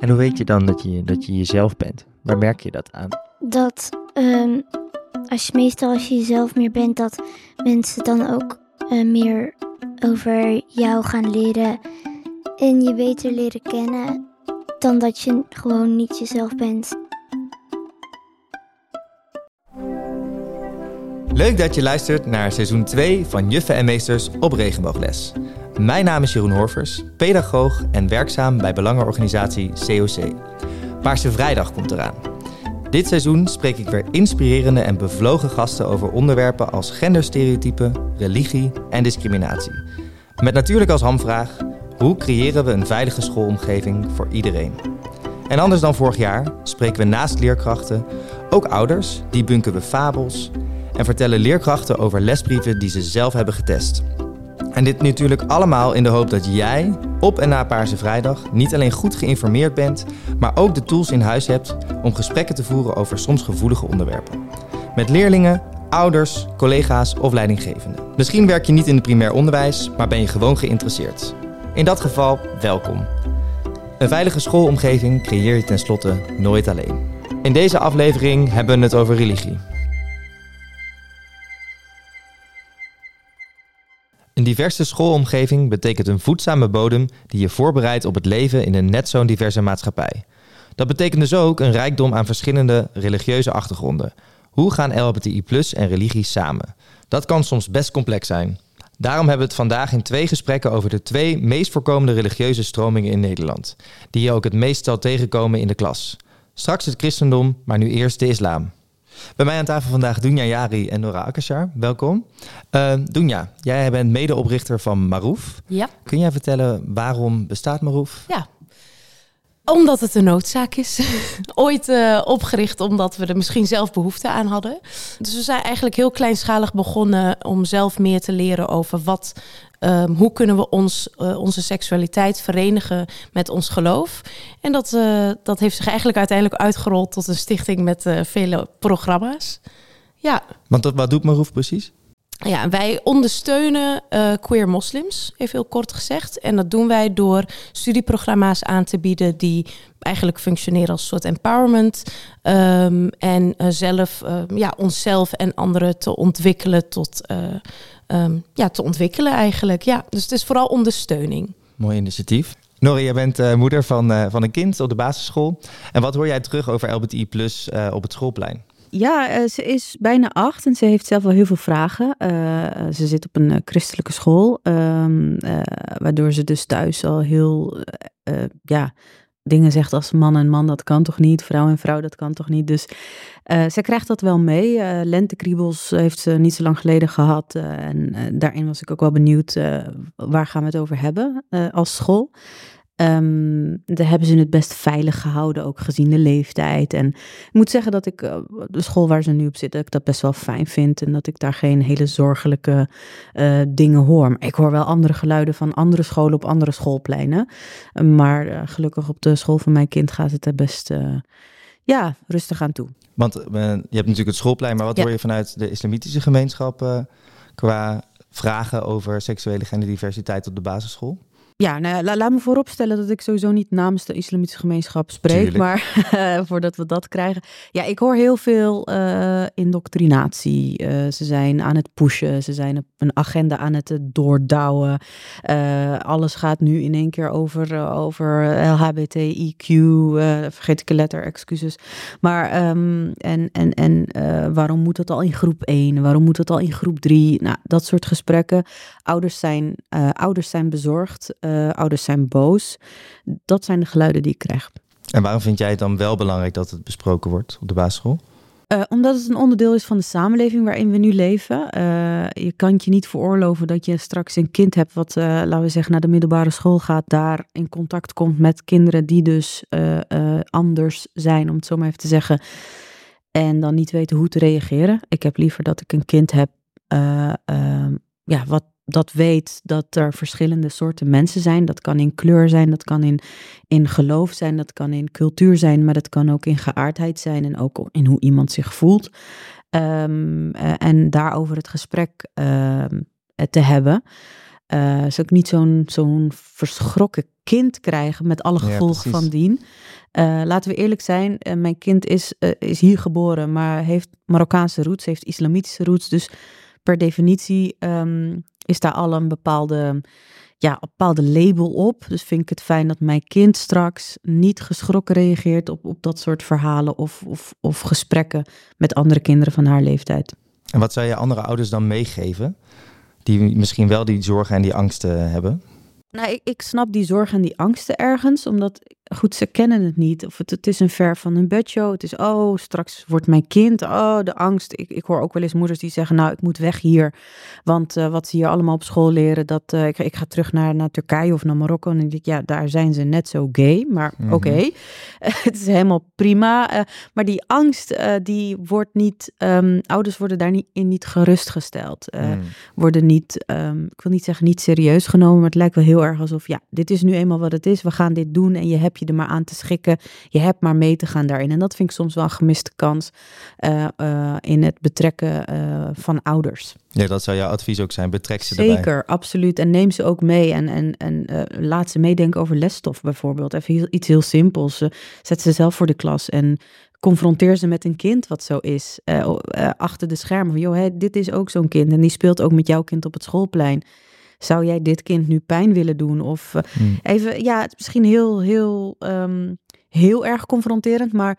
En hoe weet je dan dat je, dat je jezelf bent? Waar merk je dat aan? Dat ehm, als je meestal als je jezelf meer bent, dat mensen dan ook eh, meer over jou gaan leren en je beter leren kennen dan dat je gewoon niet jezelf bent. Leuk dat je luistert naar seizoen 2 van Juffen en Meesters op Regenboogles. Mijn naam is Jeroen Horvers, pedagoog en werkzaam bij belangenorganisatie COC. Paarse Vrijdag komt eraan. Dit seizoen spreek ik weer inspirerende en bevlogen gasten over onderwerpen als genderstereotypen, religie en discriminatie. Met natuurlijk als hamvraag: hoe creëren we een veilige schoolomgeving voor iedereen? En anders dan vorig jaar spreken we naast leerkrachten ook ouders, die bunken we fabels en vertellen leerkrachten over lesbrieven die ze zelf hebben getest. En dit natuurlijk allemaal in de hoop dat jij op en na Paarse Vrijdag niet alleen goed geïnformeerd bent, maar ook de tools in huis hebt om gesprekken te voeren over soms gevoelige onderwerpen. Met leerlingen, ouders, collega's of leidinggevenden. Misschien werk je niet in het primair onderwijs, maar ben je gewoon geïnteresseerd. In dat geval, welkom. Een veilige schoolomgeving creëer je tenslotte nooit alleen. In deze aflevering hebben we het over religie. Diverse schoolomgeving betekent een voedzame bodem die je voorbereidt op het leven in een net zo'n diverse maatschappij. Dat betekent dus ook een rijkdom aan verschillende religieuze achtergronden. Hoe gaan LHBTI en religie samen? Dat kan soms best complex zijn. Daarom hebben we het vandaag in twee gesprekken over de twee meest voorkomende religieuze stromingen in Nederland, die je ook het meest zal tegenkomen in de klas. Straks het christendom, maar nu eerst de islam. Bij mij aan tafel vandaag Dunja Jari en Nora Akashar. Welkom. Uh, Dunja, jij bent medeoprichter van Maroef. Ja. Kun jij vertellen waarom bestaat Maroef? Ja, omdat het een noodzaak is. Ooit uh, opgericht omdat we er misschien zelf behoefte aan hadden. Dus we zijn eigenlijk heel kleinschalig begonnen om zelf meer te leren over wat Um, hoe kunnen we ons, uh, onze seksualiteit verenigen met ons geloof? En dat, uh, dat heeft zich eigenlijk uiteindelijk uitgerold tot een stichting met uh, vele programma's. Ja. Want dat, wat doet Maroef precies? Ja, wij ondersteunen queer moslims, even heel kort gezegd. En dat doen wij door studieprogramma's aan te bieden die eigenlijk functioneren als een soort empowerment. Um, en zelf, ja, onszelf en anderen te ontwikkelen tot, um, ja, te ontwikkelen eigenlijk. Ja, dus het is vooral ondersteuning. Mooi initiatief. Nori, jij bent moeder van, van een kind op de basisschool. En wat hoor jij terug over LBTI plus op het schoolplein? Ja, uh, ze is bijna acht en ze heeft zelf wel heel veel vragen. Uh, ze zit op een uh, christelijke school, um, waardoor ze dus thuis al heel, ja, dingen zegt als man en man, dat kan toch niet, vrouw en vrouw, dat kan toch niet. Dus ze krijgt dat wel mee. lentekriebels heeft ze niet zo lang geleden gehad en daarin was ik ook wel benieuwd, waar gaan we het over hebben als school. Um, daar hebben ze het best veilig gehouden, ook gezien de leeftijd. En ik moet zeggen dat ik uh, de school waar ze nu op zit, dat ik dat best wel fijn vind. En dat ik daar geen hele zorgelijke uh, dingen hoor. Maar ik hoor wel andere geluiden van andere scholen op andere schoolpleinen. Uh, maar gelukkig op de school van mijn kind gaat het er best ja, rustig aan toe. Want je hebt natuurlijk het schoolplein, maar wat ja. hoor je vanuit de islamitische gemeenschap qua vragen over seksuele genderdiversiteit op de basisschool? Ja, nou, la, laat me vooropstellen dat ik sowieso niet namens de islamitische gemeenschap spreek, Tuurlijk. maar voordat we dat krijgen. Ja, ik hoor heel veel uh, indoctrinatie. Uh, ze zijn aan het pushen, ze zijn een agenda aan het doordouwen. alles gaat nu in één keer over, over LHBTIQ, vergeet ik een letter, excuses. Maar, um, en, en, en waarom moet het al in groep 1? Waarom moet het al in groep 3? Nou, dat soort gesprekken. Ouders zijn, ouders zijn bezorgd. Uh, ouders zijn boos. Dat zijn de geluiden die ik krijg. En waarom vind jij het dan wel belangrijk dat het besproken wordt op de basisschool? Uh, omdat het een onderdeel is van de samenleving waarin we nu leven. Uh, je kan je niet veroorloven dat je straks een kind hebt wat, laten we zeggen, naar de middelbare school gaat, daar in contact komt met kinderen die dus anders zijn, om het zo maar even te zeggen. En dan niet weten hoe te reageren. Ik heb liever dat ik een kind heb ja, wat dat weet dat er verschillende soorten mensen zijn. Dat kan in kleur zijn, dat kan in, in geloof zijn, dat kan in cultuur zijn, maar dat kan ook in geaardheid zijn en ook in hoe iemand zich voelt. Um, en daarover het gesprek uh, te hebben. uh, ze ook niet zo'n zo'n verschrokken kind krijgen met alle gevolgen van dien. Uh, laten we eerlijk zijn, uh, mijn kind is, is hier geboren, maar heeft Marokkaanse roots, heeft islamitische roots. Dus per definitie um, is daar al een bepaalde, ja, een bepaalde label op. Dus vind ik het fijn dat mijn kind straks niet geschrokken reageert op, op dat soort verhalen of, of, of gesprekken met andere kinderen van haar leeftijd. En wat zou je andere ouders dan meegeven? Die misschien wel die zorgen en die angsten hebben? Nou, ik, ik snap die zorgen en die angsten ergens, omdat goed, ze kennen het niet. Of het, het is een ver van hun bedshow. Het is, oh, straks wordt mijn kind. Oh, de angst. Ik, ik hoor ook wel eens moeders die zeggen, nou, ik moet weg hier. Want uh, wat ze hier allemaal op school leren, dat uh, ik, ik ga terug naar, naar Turkije of naar Marokko. En ik denk, ja, daar zijn ze net zo gay. Maar mm -hmm. oké, okay. het is helemaal prima. Uh, maar die angst, die wordt niet, um, ouders worden daar niet, in niet gerustgesteld. Mm. Worden niet, um, ik wil niet zeggen niet serieus genomen, maar het lijkt wel heel erg alsof, ja, dit is nu eenmaal wat het is. We gaan dit doen en je hebt je er maar aan te schikken. Je hebt maar mee te gaan daarin. En dat vind ik soms wel een gemiste kans uh, uh, in het betrekken uh, van ouders. Ja, dat zou jouw advies ook zijn. Betrek ze Zeker, erbij. absoluut. En neem ze ook mee. En, en, en laat ze meedenken over lesstof bijvoorbeeld. Even heel, iets heel simpels. zet ze zelf voor de klas en confronteer ze met een kind wat zo is. achter de schermen. Van, joh, hè, dit is ook zo'n kind. En die speelt ook met jouw kind op het schoolplein zou jij dit kind nu pijn willen doen? Of uh, hmm. even, ja, het is misschien heel, heel, um, heel erg confronterend, maar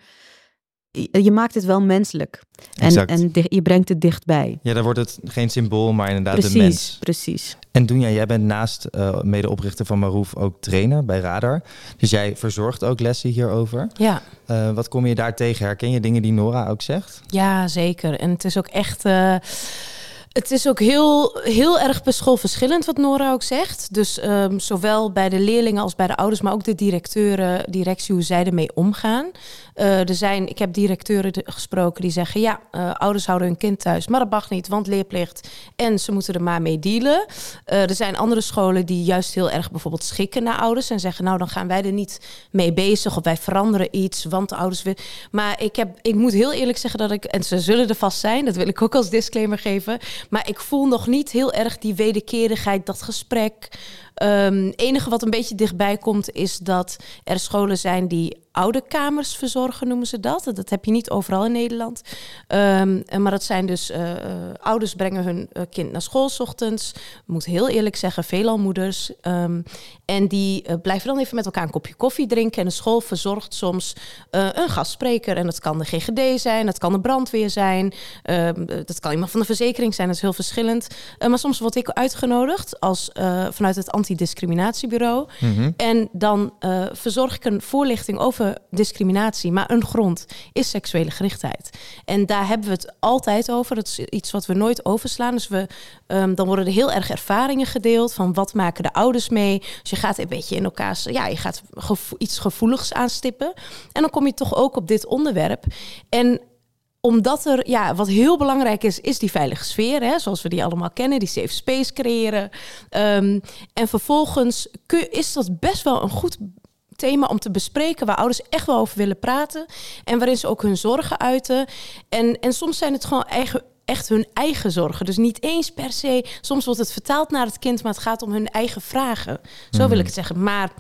je maakt het wel menselijk. En, en je brengt het dichtbij. Ja, dan wordt het geen symbool, maar inderdaad precies, de mens. Precies. En Doenja, jij bent naast uh, medeoprichter van Maroef ook trainer bij Radar. Dus jij verzorgt ook lessen hierover. Ja. Uh, wat kom je daar tegen? Herken je dingen die Nora ook zegt? Ja, zeker. En het is ook echt... Uh het is ook heel, heel erg per school verschillend wat Nora ook zegt. Dus um, zowel bij de leerlingen als bij de ouders, maar ook de directeuren, directie, hoe zij ermee omgaan. Uh, er zijn, ik heb directeuren gesproken die zeggen: ja, uh, ouders houden hun kind thuis, maar dat mag niet, want leerplicht. En ze moeten er maar mee dealen. Uh, er zijn andere scholen die juist heel erg bijvoorbeeld schikken naar ouders en zeggen: nou, dan gaan wij er niet mee bezig of wij veranderen iets, want de ouders willen. Maar ik, heb, ik moet heel eerlijk zeggen dat ik, en ze zullen er vast zijn, dat wil ik ook als disclaimer geven. Maar ik voel nog niet heel erg die wederkerigheid, dat gesprek. Um, enige wat een beetje dichtbij komt is dat er scholen zijn die oude kamers verzorgen, noemen ze dat. Dat heb je niet overal in Nederland. Um, maar dat zijn dus uh, ouders brengen hun uh, kind naar school s ochtends. Ik moet heel eerlijk zeggen, veelal moeders. Um, en die uh, blijven dan even met elkaar een kopje koffie drinken. En de school verzorgt soms een gastspreker. En dat kan de GGD zijn, dat kan de brandweer zijn. dat kan iemand van de verzekering zijn, dat is heel verschillend. maar soms word ik uitgenodigd als, vanuit het antidiscriminatiebureau. Mm -hmm. En dan verzorg ik een voorlichting over discriminatie, maar een grond is seksuele gerichtheid. En daar hebben we het altijd over. Dat is iets wat we nooit overslaan. Dus we, um, dan worden er heel erg ervaringen gedeeld van wat maken de ouders mee. Dus je gaat een beetje in elkaars, ja, je gaat iets gevoeligs aanstippen. En dan kom je toch ook op dit onderwerp. En omdat er, ja, wat heel belangrijk is, is die veilige sfeer, hè, zoals we die allemaal kennen, die safe space creëren. Um, en vervolgens is dat best wel een goed thema om te bespreken waar ouders echt wel over willen praten. En waarin ze ook hun zorgen uiten. En, en soms zijn het gewoon eigen, echt hun eigen zorgen. Dus niet eens per se. Soms wordt het vertaald naar het kind, maar het gaat om hun eigen vragen. Zo wil ik mhm. het zeggen. Maar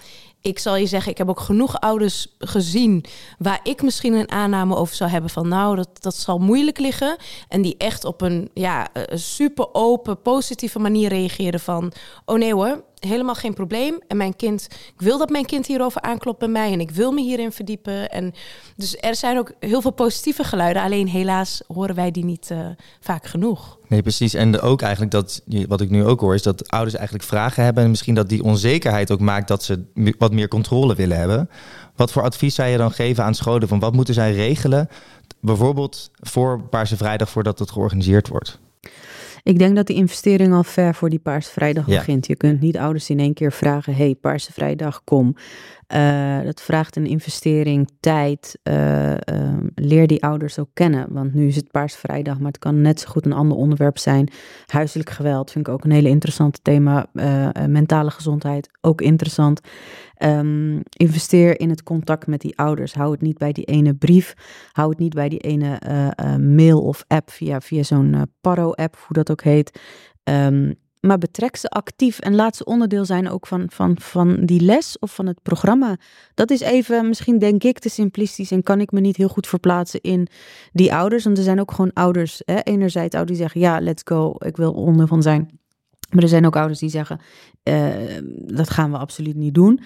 ik zal je zeggen, ik heb ook genoeg ouders gezien waar ik misschien een aanname over zou hebben van nou, dat, dat zal moeilijk liggen. En die echt op een ja, super open, positieve manier reageren van oh nee hoor, helemaal geen probleem. En mijn kind, ik wil dat mijn kind hierover aanklopt bij mij en ik wil me hierin verdiepen. En dus er zijn ook heel veel positieve geluiden, alleen helaas horen wij die niet uh, vaak genoeg. Nee, precies. En ook eigenlijk dat, wat ik nu ook hoor, is dat ouders eigenlijk vragen hebben en misschien dat die onzekerheid ook maakt dat ze wat meer controle willen hebben. Wat voor advies zou je dan geven aan scholen van wat moeten zij regelen, bijvoorbeeld voor Paarse Vrijdag voordat het georganiseerd wordt? Ik denk dat die investering al ver voor die Paarse Vrijdag ja. begint. Je kunt niet ouders in één keer vragen: hey, Paarse Vrijdag, kom. Uh, dat vraagt een investering, tijd. Uh, uh, leer die ouders ook kennen. Want nu is het Paarse Vrijdag, maar het kan net zo goed een ander onderwerp zijn. Huiselijk geweld vind ik ook een hele interessante thema. mentale gezondheid, ook interessant. Um, investeer in het contact met die ouders. Hou het niet bij die ene brief. Hou het niet bij die ene mail of app via, via zo'n Paro-app, hoe dat ook heet. Um, maar betrek ze actief en laat ze onderdeel zijn ook van, van, van die les of van het programma. Dat is even, misschien denk ik te simplistisch en kan ik me niet heel goed verplaatsen in die ouders. Want er zijn ook gewoon ouders, hè, enerzijds ouders die zeggen, ja, let's go, ik wil onderdeel van zijn. Maar er zijn ook ouders die zeggen, uh, dat gaan we absoluut niet doen.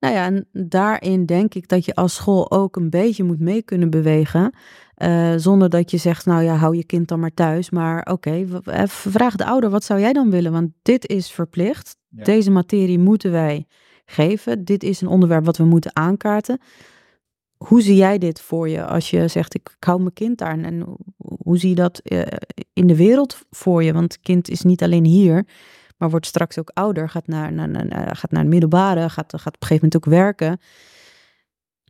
Nou ja, en daarin denk ik dat je als school ook een beetje moet mee kunnen bewegen. Uh, zonder dat je zegt, nou ja, hou je kind dan maar thuis. Maar oké, okay, vraag de ouder, wat zou jij dan willen? Want dit is verplicht. Ja. Deze materie moeten wij geven. Dit is een onderwerp wat we moeten aankaarten. Hoe zie jij dit voor je als je zegt, ik, hou mijn kind daar? En hoe zie je dat uh, in de wereld voor je? Want kind is niet alleen hier maar wordt straks ook ouder, gaat naar, naar, naar, gaat naar het middelbare, gaat, gaat op een gegeven moment ook werken.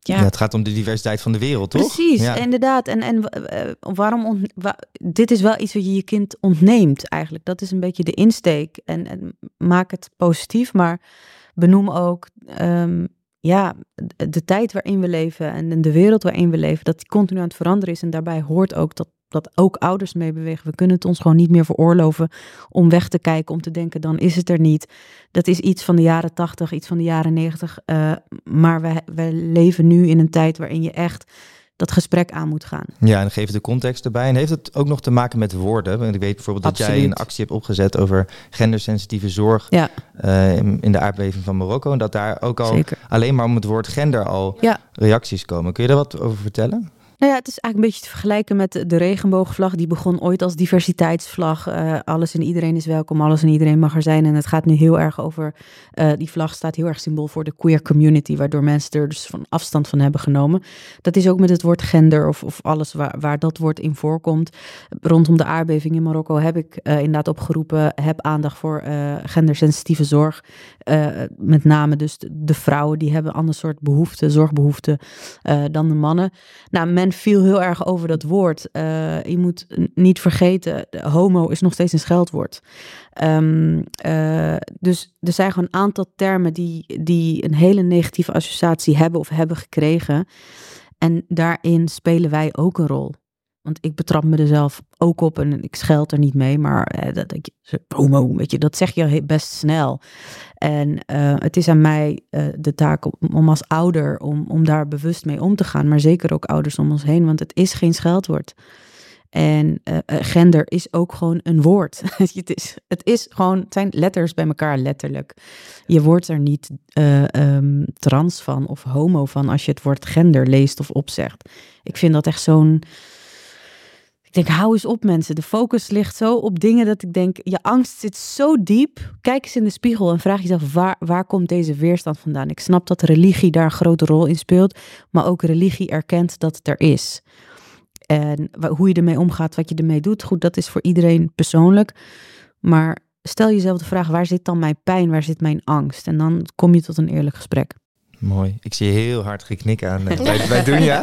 Ja. ja. het gaat om de diversiteit van de wereld, toch? Precies, ja. inderdaad. En, en uh, waarom ont, wa, dit is wel iets wat je je kind ontneemt eigenlijk. Dat is een beetje de insteek. En, en maak het positief, maar benoem ook um, ja, de tijd waarin we leven en de wereld waarin we leven, dat die continu aan het veranderen is. En daarbij hoort ook dat dat ook ouders meebewegen. We kunnen het ons gewoon niet meer veroorloven om weg te kijken, om te denken, dan is het er niet. Dat is iets van de jaren tachtig, iets van de jaren negentig. Uh, maar we, we leven nu in een tijd waarin je echt dat gesprek aan moet gaan. Ja, en geef de context erbij. En heeft het ook nog te maken met woorden? Want ik weet bijvoorbeeld dat jij een actie hebt opgezet over gendersensitieve zorg ja. uh, in, in, de aardbeving van Marokko. En dat daar ook al Zeker. alleen maar om het woord gender al ja. reacties komen. Kun je daar wat over vertellen? Nou ja, het is eigenlijk een beetje te vergelijken met de regenboogvlag. Die begon ooit als diversiteitsvlag. Uh, alles en iedereen is welkom, alles en iedereen mag er zijn. En het gaat nu heel erg over, uh, die vlag staat heel erg symbool voor de queer community. Waardoor mensen er dus van afstand van hebben genomen. Dat is ook met het woord gender of, of alles waar, waar dat woord in voorkomt. Rondom de aardbeving in Marokko heb ik uh, inderdaad opgeroepen, heb aandacht voor gendersensitieve zorg. met name dus de, vrouwen, die hebben een ander soort behoeften, zorgbehoeften dan de mannen. Nou, viel heel erg over dat woord. Uh, je moet niet vergeten, homo is nog steeds een scheldwoord. Um, uh, dus er zijn gewoon een aantal termen die, die een hele negatieve associatie hebben of hebben gekregen. En daarin spelen wij ook een rol. Want ik betrap me er zelf ook op en ik scheld er niet mee, maar eh, dat, dat, homo, weet je, dat zeg je best snel. En uh, het is aan mij uh, de taak om, als ouder om, om daar bewust mee om te gaan, maar zeker ook ouders om ons heen, want het is geen scheldwoord. En uh, gender is ook gewoon een woord. het, is, het is gewoon, het zijn letters bij elkaar letterlijk. Je wordt er niet um, trans van of homo van als je het woord gender leest of opzegt. Ik vind dat echt zo'n ik denk, hou eens op mensen. De focus ligt zo op dingen dat ik denk, je angst zit zo diep. Kijk eens in de spiegel en vraag jezelf, waar, waar komt deze weerstand vandaan? Ik snap dat religie daar een grote rol in speelt, maar ook religie erkent dat het er is. En hoe je ermee omgaat, wat je ermee doet, goed, dat is voor iedereen persoonlijk. Maar stel jezelf de vraag, waar zit dan mijn pijn, waar zit mijn angst? En dan kom je tot een eerlijk gesprek. Mooi. Ik zie heel hard geknik aan uh, bij, bij doen, ja.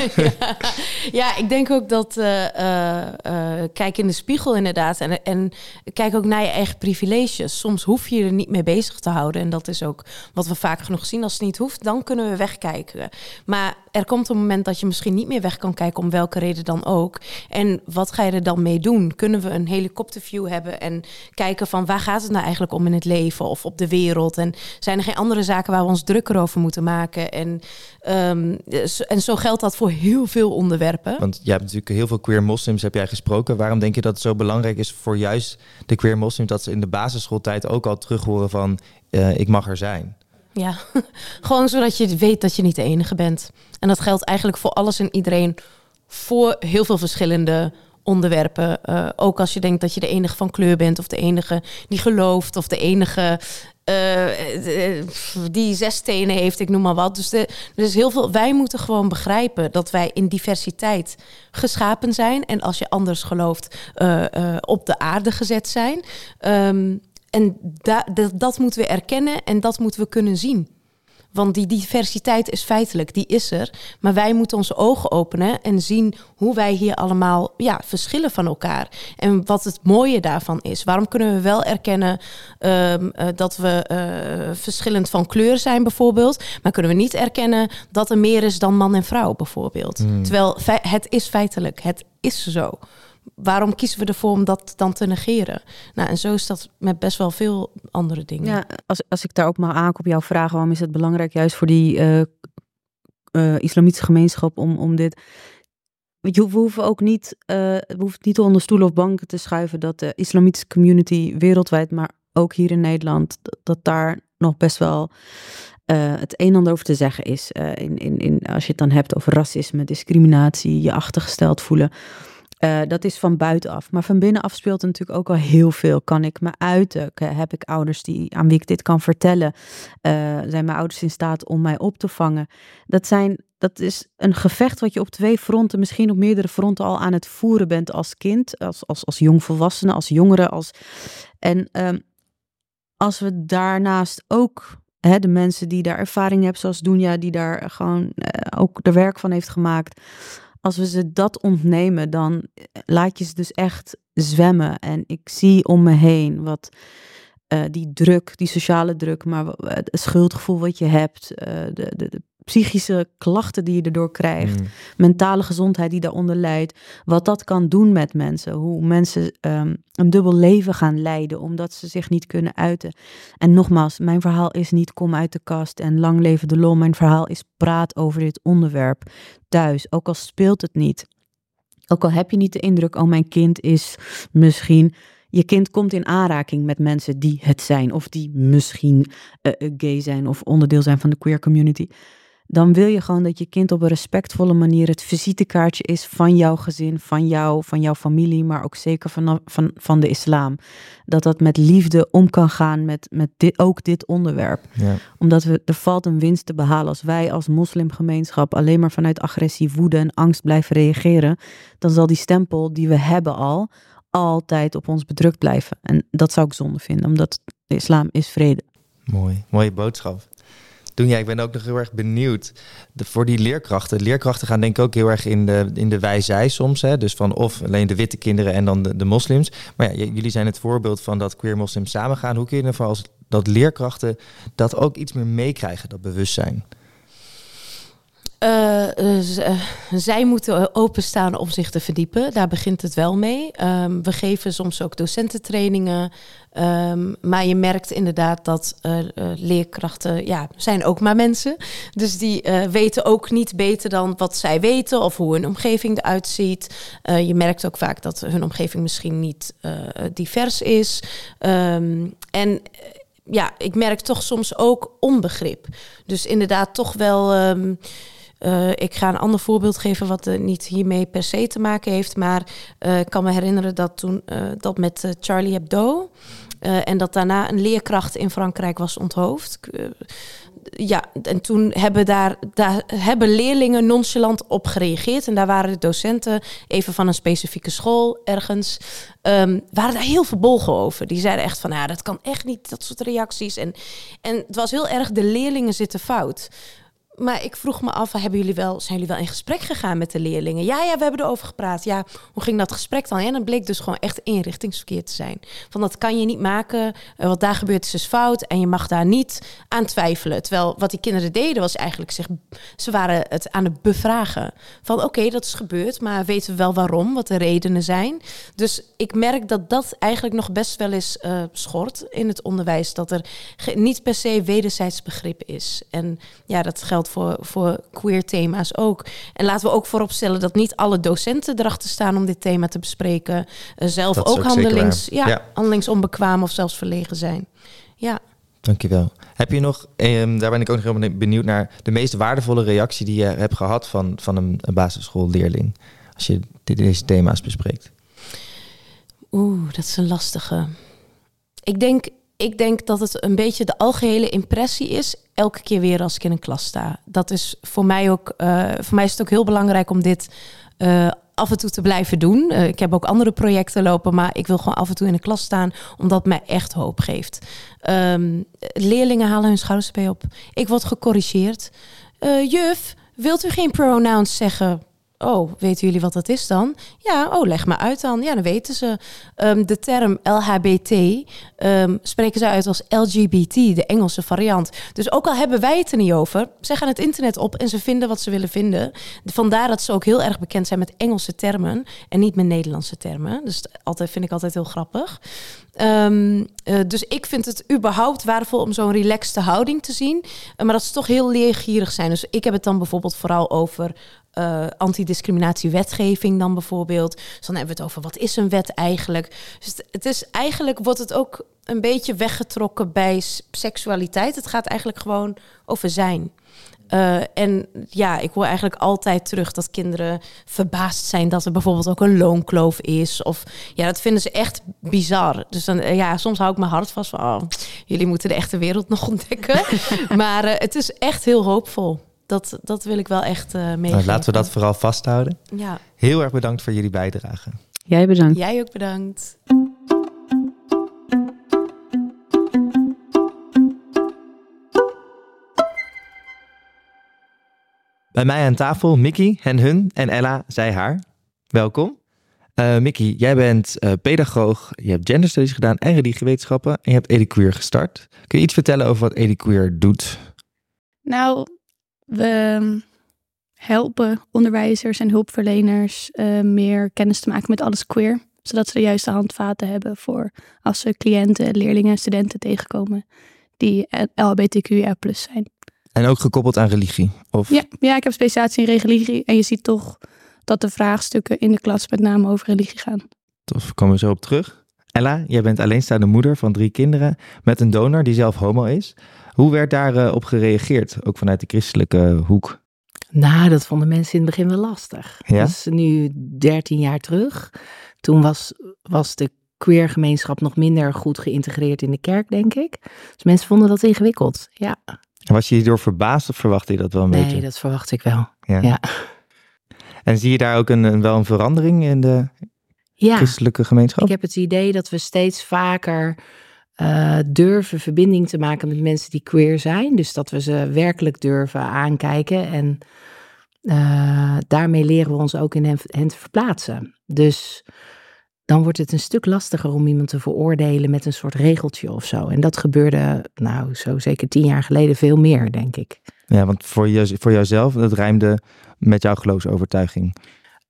ja. ik denk ook dat uh, uh, kijk in de spiegel inderdaad en, en kijk ook naar je eigen privileges. Soms hoef je je er niet mee bezig te houden en dat is ook wat we vaak genoeg zien. Als het niet hoeft, dan kunnen we wegkijken. Maar er komt een moment dat je misschien niet meer weg kan kijken om welke reden dan ook. En wat ga je er dan mee doen? Kunnen we een helikopterview hebben en kijken van waar gaat het nou eigenlijk om in het leven of op de wereld? En zijn er geen andere zaken waar we ons drukker over moeten maken? En, um, en zo geldt dat voor heel veel onderwerpen. Want je hebt natuurlijk heel veel queer moslims heb jij gesproken. Waarom denk je dat het zo belangrijk is voor juist de queer moslims dat ze in de basisschooltijd ook al terug horen van uh, ik mag er zijn? Ja, gewoon zodat je weet dat je niet de enige bent. En dat geldt eigenlijk voor alles en iedereen, voor heel veel verschillende onderwerpen. Uh, ook als je denkt dat je de enige van kleur bent, of de enige die gelooft, of de enige uh, die zes stenen heeft, ik noem maar wat. Dus er is heel veel. Wij moeten gewoon begrijpen dat wij in diversiteit geschapen zijn. En als je anders gelooft, op de aarde gezet zijn. Um, en da dat moeten we erkennen en dat moeten we kunnen zien. Want die diversiteit is feitelijk, die is er. Maar wij moeten onze ogen openen en zien hoe wij hier allemaal ja, verschillen van elkaar. En wat het mooie daarvan is. Waarom kunnen we wel erkennen um, uh, dat we uh, verschillend van kleur zijn, bijvoorbeeld. Maar kunnen we niet erkennen dat er meer is dan man en vrouw, bijvoorbeeld. Hmm. Terwijl het is feitelijk, het is zo. Waarom kiezen we ervoor om dat dan te negeren? Nou, en zo is dat met best wel veel andere dingen. Ja, als, als ik daar ook maar aan op jouw vraag, waarom is het belangrijk juist voor die uh, uh, islamitische gemeenschap om, om dit. Je, we hoeven ook niet, uh, we niet onder stoelen of banken te schuiven dat de islamitische community wereldwijd, maar ook hier in Nederland, dat, daar nog best wel het een en ander over te zeggen is. In, in, in, als je het dan hebt over racisme, discriminatie, je achtergesteld voelen. Uh, dat is van buitenaf. Maar van binnenaf speelt natuurlijk ook al heel veel. Kan ik me uiten? Heb ik ouders die, aan wie ik dit kan vertellen? zijn mijn ouders in staat om mij op te vangen? Dat, zijn, dat is een gevecht wat je op twee fronten, misschien op meerdere fronten al aan het voeren bent als kind, als, als, als jongvolwassene, als jongere. Als... En um, als we daarnaast ook de mensen die daar ervaring hebben, zoals Dunja, die daar gewoon uh, ook er werk van heeft gemaakt. Als we ze dat ontnemen, dan eh, laat je ze dus echt zwemmen. En ik zie om me heen wat uh, die druk, die sociale druk, maar het schuldgevoel wat je hebt, uh, de, de, de, psychische klachten die je erdoor krijgt, mm. mentale gezondheid die daaronder leidt, wat dat kan doen met mensen, hoe mensen um, een dubbel leven gaan leiden omdat ze zich niet kunnen uiten. En nogmaals, mijn verhaal is niet kom uit de kast en lang leven de lol. Mijn verhaal is praat over dit onderwerp thuis, ook al speelt het niet. Ook al heb je niet de indruk, oh mijn kind is misschien je kind komt in aanraking met mensen die het zijn, of die misschien uh, gay zijn of onderdeel zijn van de queer community dan wil je gewoon dat je kind op een respectvolle manier het visitekaartje is van jouw gezin, van jou, van jouw familie, maar ook zeker van, van, van de islam. Dat dat met liefde om kan gaan met, met dit, ook dit onderwerp. Ja. Omdat we, er valt een winst te behalen als wij als moslimgemeenschap alleen maar vanuit agressie, woede en angst blijven reageren. Dan zal die stempel die we hebben al, altijd op ons bedrukt blijven. En dat zou ik zonde vinden, omdat de islam is vrede. Mooi, mooie boodschap doen. Ja, ik ben ook nog heel erg benieuwd de, voor die leerkrachten. Leerkrachten gaan denk ik ook heel erg in de, in de wij-zij soms. Hè? Dus van of alleen de witte kinderen en dan de, de moslims. Maar ja, jullie zijn het voorbeeld van dat queer moslims samengaan. Hoe kun je ervoor als dat leerkrachten dat ook iets meer meekrijgen, dat bewustzijn? Uh, zij moeten openstaan om zich te verdiepen. Daar begint het wel mee. Um, we geven soms ook docententrainingen. Um, maar je merkt inderdaad dat leerkrachten, ja, zijn ook maar mensen. Dus die weten ook niet beter dan wat zij weten of hoe hun omgeving eruit ziet. je merkt ook vaak dat hun omgeving misschien niet divers is. Um, en ja, ik merk toch soms ook onbegrip. Dus inderdaad toch wel. Uh, ik ga een ander voorbeeld geven wat uh, niet hiermee per se te maken heeft. Maar uh, ik kan me herinneren dat toen dat met Charlie Hebdo. en dat daarna een leerkracht in Frankrijk was onthoofd. ja, en toen hebben, daar, daar, hebben leerlingen nonchalant op gereageerd. En daar waren de docenten, even van een specifieke school ergens, um, waren daar heel verbolgen over. Die zeiden echt van, ja, dat kan echt niet, dat soort reacties. En, en het was heel erg, de leerlingen zitten fout maar ik vroeg me af, hebben jullie wel, zijn jullie wel in gesprek gegaan met de leerlingen? Ja, ja, we hebben erover gepraat. Ja, hoe ging dat gesprek dan? En het bleek dus gewoon echt inrichtingsverkeer te zijn. Van dat kan je niet maken, eh, wat daar gebeurt is dus fout en je mag daar niet aan twijfelen. Terwijl wat die kinderen deden was eigenlijk zich, ze waren het aan het bevragen. Van oké, dat is gebeurd, maar weten we wel waarom, wat de redenen zijn. Dus ik merk dat dat eigenlijk nog best wel eens uh, schort in het onderwijs. Dat er niet per se wederzijds begrip is. En ja, dat geldt voor, voor queer thema's ook. En laten we ook vooropstellen dat niet alle docenten erachter staan om dit thema te bespreken. Uh, zelf ook, ook handelings, ja, ja, handelingsonbekwaam of zelfs verlegen zijn. Ja. Dankjewel. Heb je nog, eh, daar ben ik ook nog heel benieuwd naar, de meest waardevolle reactie die je hebt gehad van, van een, een basisschoolleerling als je deze thema's bespreekt? Oeh, dat is een lastige. Ik denk, ik denk dat het een beetje de algehele impressie is elke keer weer als ik in een klas sta. Dat is voor mij ook, uh, voor mij is het ook heel belangrijk om dit uh, af en toe te blijven doen. Uh, ik heb ook andere projecten lopen, maar ik wil gewoon af en toe in de klas staan, omdat mij echt hoop geeft. Um, leerlingen halen hun schouders bij op. Ik word gecorrigeerd. juf, wilt u geen pronouns zeggen? Oh, weten jullie wat dat is dan? Ja, oh, leg maar uit dan. Ja, dan weten ze. Ehm, de term LHBT ehm, spreken ze uit als LGBT, de Engelse variant. Dus ook al hebben wij het er niet over, ze gaan het internet op en ze vinden wat ze willen vinden. Vandaar dat ze ook heel erg bekend zijn met Engelse termen en niet met Nederlandse termen. Dus altijd vind ik altijd heel grappig. Ehm, eh, dus ik vind het überhaupt waardevol om zo'n relaxte houding te zien. Uh, maar dat ze toch heel leergierig zijn. Dus ik heb het dan bijvoorbeeld vooral over uh, antidiscriminatiewetgeving dan bijvoorbeeld. Dus dan hebben we het over wat is een wet eigenlijk. Dus het is eigenlijk wordt het ook een beetje weggetrokken bij seksualiteit. Het gaat eigenlijk gewoon over zijn. Uh, en ja, ik hoor eigenlijk altijd terug dat kinderen verbaasd zijn dat er bijvoorbeeld ook een loonkloof is. Of ja, dat vinden ze echt bizar. Dus dan, uh, ja, soms hou ik mijn hart vast van, oh, jullie moeten de echte wereld nog ontdekken. maar uh, het is echt heel hoopvol. Dat, dat wil ik wel echt uh, meegeven. Nou, laten we dat vooral vasthouden. Ja. Heel erg bedankt voor jullie bijdrage. Jij bedankt. Jij ook bedankt. Bij mij aan tafel Mickey, hen hun en Ella, zij haar. Welkom. Uh, Mickey, jij bent uh, pedagoog, je hebt genderstudies gedaan en religiewetenschappen en je hebt Ediqueer gestart. Kun je iets vertellen over wat Ediqueer doet? Nou, we helpen onderwijzers en hulpverleners uh, meer kennis te maken met alles queer. Zodat ze de juiste handvaten hebben voor als ze cliënten, leerlingen en studenten tegenkomen die LHBTQIA zijn. En ook gekoppeld aan religie? Of? Ja, ja, ik heb specialisatie in religie. En je ziet toch dat de vraagstukken in de klas met name over religie gaan. Tof, komen we zo op terug. Ella, jij bent alleenstaande moeder van drie kinderen met een donor die zelf homo is. Hoe werd daarop op gereageerd, ook vanuit de christelijke hoek? Nou, dat vonden mensen in het begin wel lastig. Ja? Dat is nu 13 jaar terug. Toen was, was de queer gemeenschap nog minder goed geïntegreerd in de kerk, denk ik. Dus mensen vonden dat ingewikkeld, ja. Was je hierdoor verbaasd of verwachtte je dat wel een nee, beetje? Nee, dat verwacht ik wel. Ja. ja. En zie je daar ook een, wel een verandering in de ja. christelijke gemeenschap? Ik heb het idee dat we steeds vaker uh, durven verbinding te maken met mensen die queer zijn. Dus dat we ze werkelijk durven aankijken. En uh, daarmee leren we ons ook in hen, hen te verplaatsen. Dus dan wordt het een stuk lastiger om iemand te veroordelen met een soort regeltje of zo. En dat gebeurde, nou, zo zeker tien jaar geleden veel meer, denk ik. Ja, want voor, je, voor jouzelf, dat rijmde met jouw geloofsovertuiging.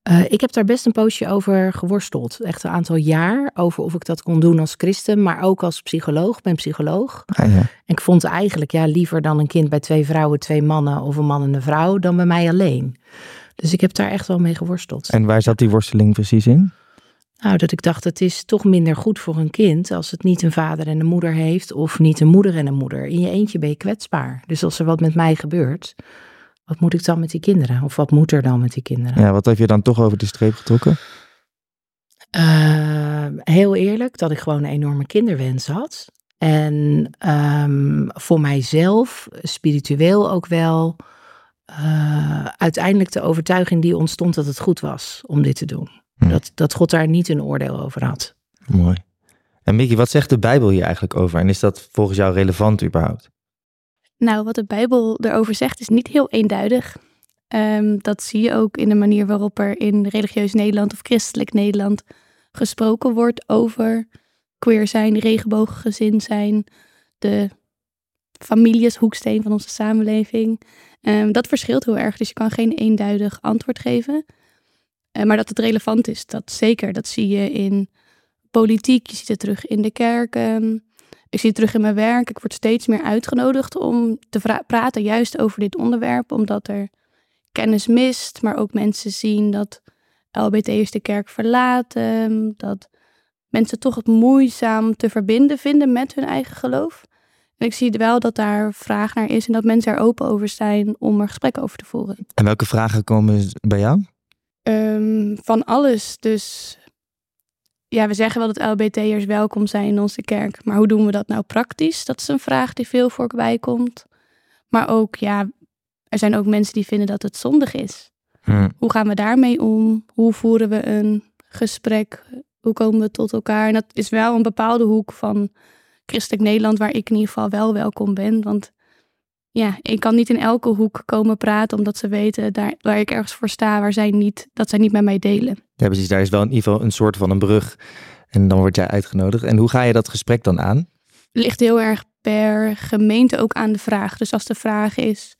Uh, ik heb daar best een poosje over geworsteld. Echt een aantal jaar. Over of ik dat kon doen als christen, maar ook als psycholoog. Ik ben psycholoog. Ah, ja. En ik vond eigenlijk ja, liever dan een kind bij twee vrouwen, twee mannen of een man en een vrouw, dan bij mij alleen. Dus ik heb daar echt wel mee geworsteld. En waar zat die worsteling precies in? Nou, dat ik dacht, het is toch minder goed voor een kind als het niet een vader en een moeder heeft, of niet een moeder en een moeder. In je eentje ben je kwetsbaar. Dus als er wat met mij gebeurt, wat moet ik dan met die kinderen? Of wat moet er dan met die kinderen? Ja, wat heb je dan toch over de streep getrokken? Uh, heel eerlijk, dat ik gewoon een enorme kinderwens had. En um, voor mijzelf, spiritueel ook wel, uh, uiteindelijk de overtuiging die ontstond dat het goed was om dit te doen. Hm. Dat, dat God daar niet een oordeel over had. Mooi. En Mickey, wat zegt de Bijbel hier eigenlijk over? En is dat volgens jou relevant überhaupt? Nou, wat de Bijbel erover zegt is niet heel eenduidig. Um, dat zie je ook in de manier waarop er in religieus Nederland of christelijk Nederland gesproken wordt over queer zijn, regenbooggezin zijn, de familie is hoeksteen van onze samenleving. Um, dat verschilt heel erg, dus je kan geen eenduidig antwoord geven. Uh, maar dat het relevant is, dat zeker. Dat zie je in politiek, je ziet het terug in de kerken. Ik zie het terug in mijn werk. Ik word steeds meer uitgenodigd om te praten juist over dit onderwerp, omdat er kennis mist, maar ook mensen zien dat LBT'ers de kerk verlaten, dat mensen toch het moeizaam te verbinden vinden met hun eigen geloof. En ik zie wel dat daar vraag naar is en dat mensen er open over zijn om er gesprekken over te voeren. En welke vragen komen bij jou? Um, van alles. Dus ja, we zeggen wel dat LBT'ers welkom zijn in onze kerk. Maar hoe doen we dat nou praktisch? Dat is een vraag die veel voorbij komt. Maar ook, ja, er zijn ook mensen die vinden dat het zondig is. Hmm. Hoe gaan we daarmee om? Hoe voeren we een gesprek? Hoe komen we tot elkaar? En dat is wel een bepaalde hoek van christelijk Nederland waar ik in ieder geval wel welkom ben. Want ja, ik kan niet in elke hoek komen praten omdat ze weten daar, waar ik ergens voor sta, waar zij niet, dat zij niet met mij delen. Ja, precies. Daar is wel in ieder geval een soort van een brug. En dan word jij uitgenodigd. En hoe ga je dat gesprek dan aan? ligt heel erg per gemeente ook aan de vraag. Dus als de vraag is,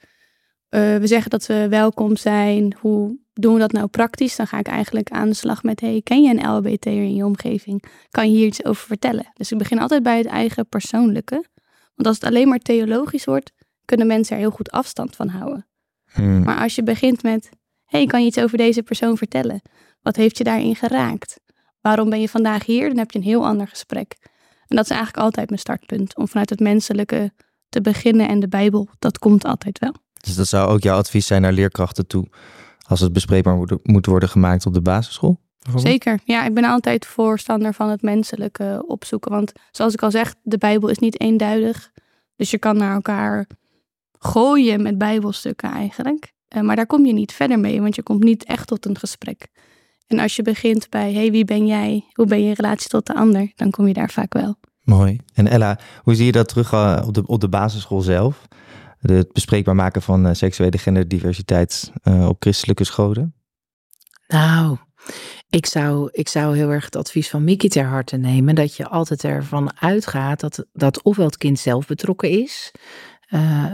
uh, we zeggen dat we welkom zijn, hoe doen we dat nou praktisch? Dan ga ik eigenlijk aan de slag met, hey, ken je een LBT in je omgeving? Kan je hier iets over vertellen? Dus ik begin altijd bij het eigen persoonlijke. Want als het alleen maar theologisch wordt, kunnen mensen er heel goed afstand van houden. Hmm. Maar als je begint met, hey, kan je iets over deze persoon vertellen? Wat heeft je daarin geraakt? Waarom ben je vandaag hier? Dan heb je een heel ander gesprek. En dat is eigenlijk altijd mijn startpunt. Om vanuit het menselijke te beginnen en de Bijbel, dat komt altijd wel. Dus dat zou ook jouw advies zijn naar leerkrachten toe, als het bespreekbaar moet worden gemaakt op de basisschool? Zeker. Ja, ik ben altijd voorstander van het menselijke opzoeken. Want zoals ik al zeg, de Bijbel is niet eenduidig. Dus je kan naar elkaar gooien met Bijbelstukken eigenlijk. Eh, maar daar kom je niet verder mee, want je komt niet echt tot een gesprek. En als je begint bij, hey, wie ben jij? Hoe ben je relatie tot de ander? Dan kom je daar vaak wel. Mooi. En Ella, hoe zie je dat terug uh, op, de, op de basisschool zelf? het bespreekbaar maken van uh, seksuele genderdiversiteit uh, op christelijke scholen? Nou, ik zou, ik zou heel erg het advies van Mickey ter harte nemen. Dat je altijd ervan uitgaat dat, dat ofwel het kind zelf betrokken is. Uh,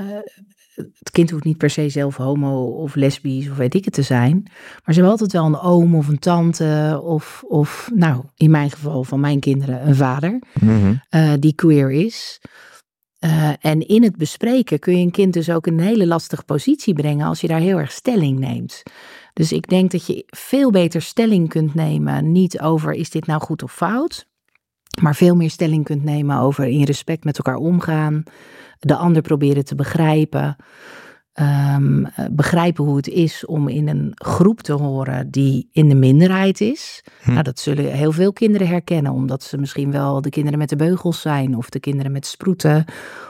het kind hoeft niet per se zelf homo of lesbisch of weet ik het te zijn. Maar ze hebben altijd wel een oom of een tante of, of nou, in mijn geval van mijn kinderen een vader mm die queer is. Uh, en in het bespreken kun je een kind dus ook in een hele lastige positie brengen als je daar heel erg stelling neemt. Dus ik denk dat je veel beter stelling kunt nemen, niet over is dit nou goed of fout, maar veel meer stelling kunt nemen over in respect met elkaar omgaan, de ander proberen te begrijpen. Um, begrijpen hoe het is om in een groep te horen die in de minderheid is. Hm. Nou, dat zullen heel veel kinderen herkennen, omdat ze misschien wel de kinderen met de beugels zijn, of de kinderen met sproeten,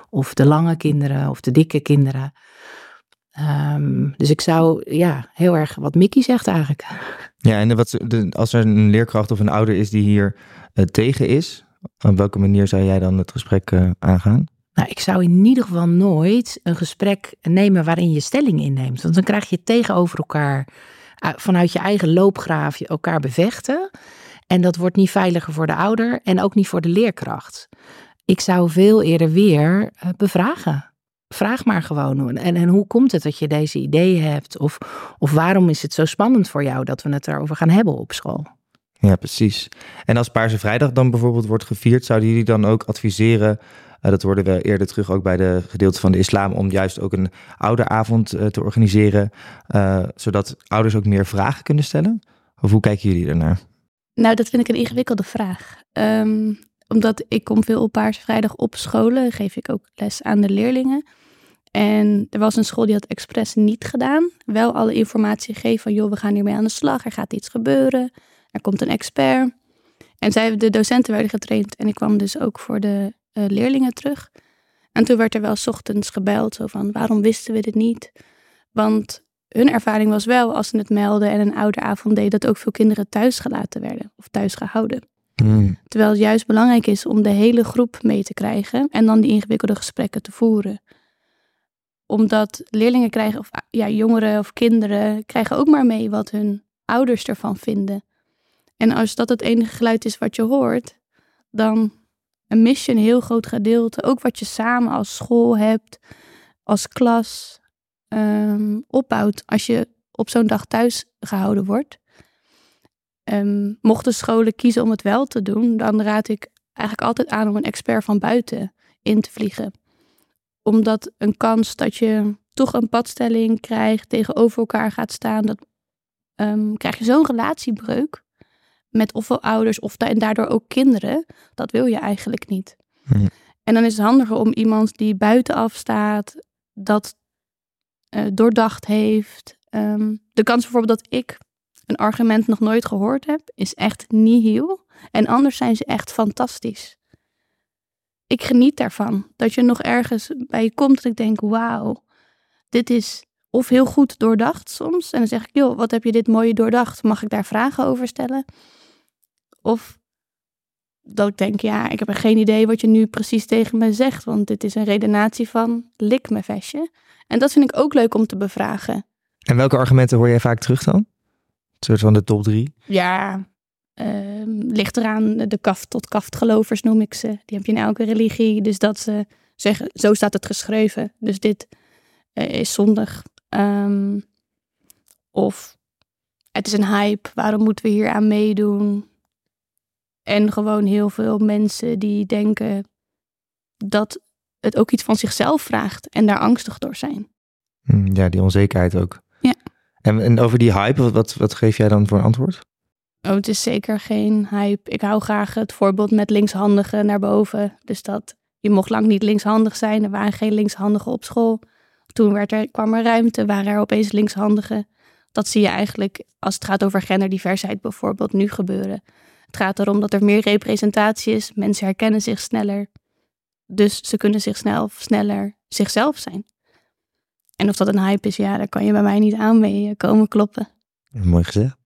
of de lange kinderen, of de dikke kinderen. Um, dus ik zou, ja, heel erg wat Mickey zegt eigenlijk. Ja, en wat, als er een leerkracht of een ouder is die hier uh, tegen is, op welke manier zou jij dan het gesprek uh, aangaan? Nou, ik zou in ieder geval nooit een gesprek nemen waarin je stelling inneemt. Want dan krijg je tegenover elkaar, vanuit je eigen loopgraaf, elkaar bevechten. En dat wordt niet veiliger voor de ouder en ook niet voor de leerkracht. Ik zou veel eerder weer eh, bevragen. Vraag maar gewoon. En, en hoe komt het dat je deze ideeën hebt? Of, of waarom is het zo spannend voor jou dat we het erover gaan hebben op school? Ja, precies. En als Paarse Vrijdag dan bijvoorbeeld wordt gevierd, zouden jullie dan ook adviseren uh, dat hoorden we eerder terug ook bij de gedeelte van de islam, om juist ook een ouderavond uh, te organiseren, uh, zodat ouders ook meer vragen kunnen stellen? Of hoe kijken jullie ernaar? Nou, dat vind ik een ingewikkelde vraag. Um, omdat ik kom veel op Paarse Vrijdag op scholen, geef ik ook les aan de leerlingen. En er was een school die had expres niet gedaan. Wel alle informatie gegeven van, joh, we gaan hiermee aan de slag. Er gaat iets gebeuren. Er komt een expert. En zij, de docenten werden getraind. En ik kwam dus ook voor de uh, leerlingen terug. En toen werd er wel ochtends gebeld, zo van waarom wisten we dit niet? Want hun ervaring was wel, als ze het melden en een ouderavond deed, dat ook veel kinderen thuis gelaten werden of thuis gehouden. Hmm. Terwijl het juist belangrijk is om de hele groep mee te krijgen en dan die ingewikkelde gesprekken te voeren. Omdat leerlingen krijgen, of ja, jongeren of kinderen, krijgen ook maar mee wat hun ouders ervan vinden. En als dat het enige geluid is wat je hoort, dan mis je een heel groot gedeelte. Ook wat je samen als school hebt, als klas, um, opbouwt als je op zo'n dag thuis gehouden wordt. Um, mochten scholen kiezen om het wel te doen, dan raad ik eigenlijk altijd aan om een expert van buiten in te vliegen. Omdat een kans dat je toch een padstelling krijgt, tegenover elkaar gaat staan, dat um, krijg je zo'n relatiebreuk met ofwel ouders of en daardoor ook kinderen. Dat wil je eigenlijk niet. Hm. En dan is het handiger om iemand die buitenaf staat, dat uh, doordacht heeft. Um, de kans bijvoorbeeld dat ik een argument nog nooit gehoord heb, is echt nihil. En anders zijn ze echt fantastisch. Ik geniet daarvan. Dat je nog ergens bij je komt dat ik denk, wauw, dit is of heel goed doordacht soms. En dan zeg ik, joh, wat heb je dit mooie doordacht? Mag ik daar vragen over stellen? Of dat ik denk, ja, ik heb geen idee wat je nu precies tegen me zegt. Want dit is een redenatie van lik me vestje. En dat vind ik ook leuk om te bevragen. En welke argumenten hoor jij vaak terug dan? Een soort van de top drie? Ja, ligt eraan de kaft tot kaft gelovers noem ik ze. Die heb je in elke religie. Dus dat ze zeggen, zo staat het geschreven. Dus dit eh, is zondig. Ehm, of het is een hype, waarom moeten we hier aan meedoen? En gewoon heel veel mensen die denken dat het ook iets van zichzelf vraagt en daar angstig door zijn. Hm, Ja, die onzekerheid ook. Ja. En, en over die hype, wat, wat, wat geef jij dan voor een antwoord? Oh, het is zeker geen hype. Ik hou graag het voorbeeld met linkshandigen naar boven. Dus dat je mocht lang niet linkshandig zijn. Er waren geen linkshandigen op school. Toen werd er, kwam er ruimte, waren er opeens linkshandigen. Dat zie je eigenlijk als het gaat over genderdiversiteit bijvoorbeeld nu gebeuren. Het gaat erom dat er meer representatie is. Mensen herkennen zich sneller. Dus ze kunnen zich snel, sneller zichzelf zijn. En of dat een hype is, ja, daar kan je bij mij niet aan mee komen kloppen. Mooi gezegd.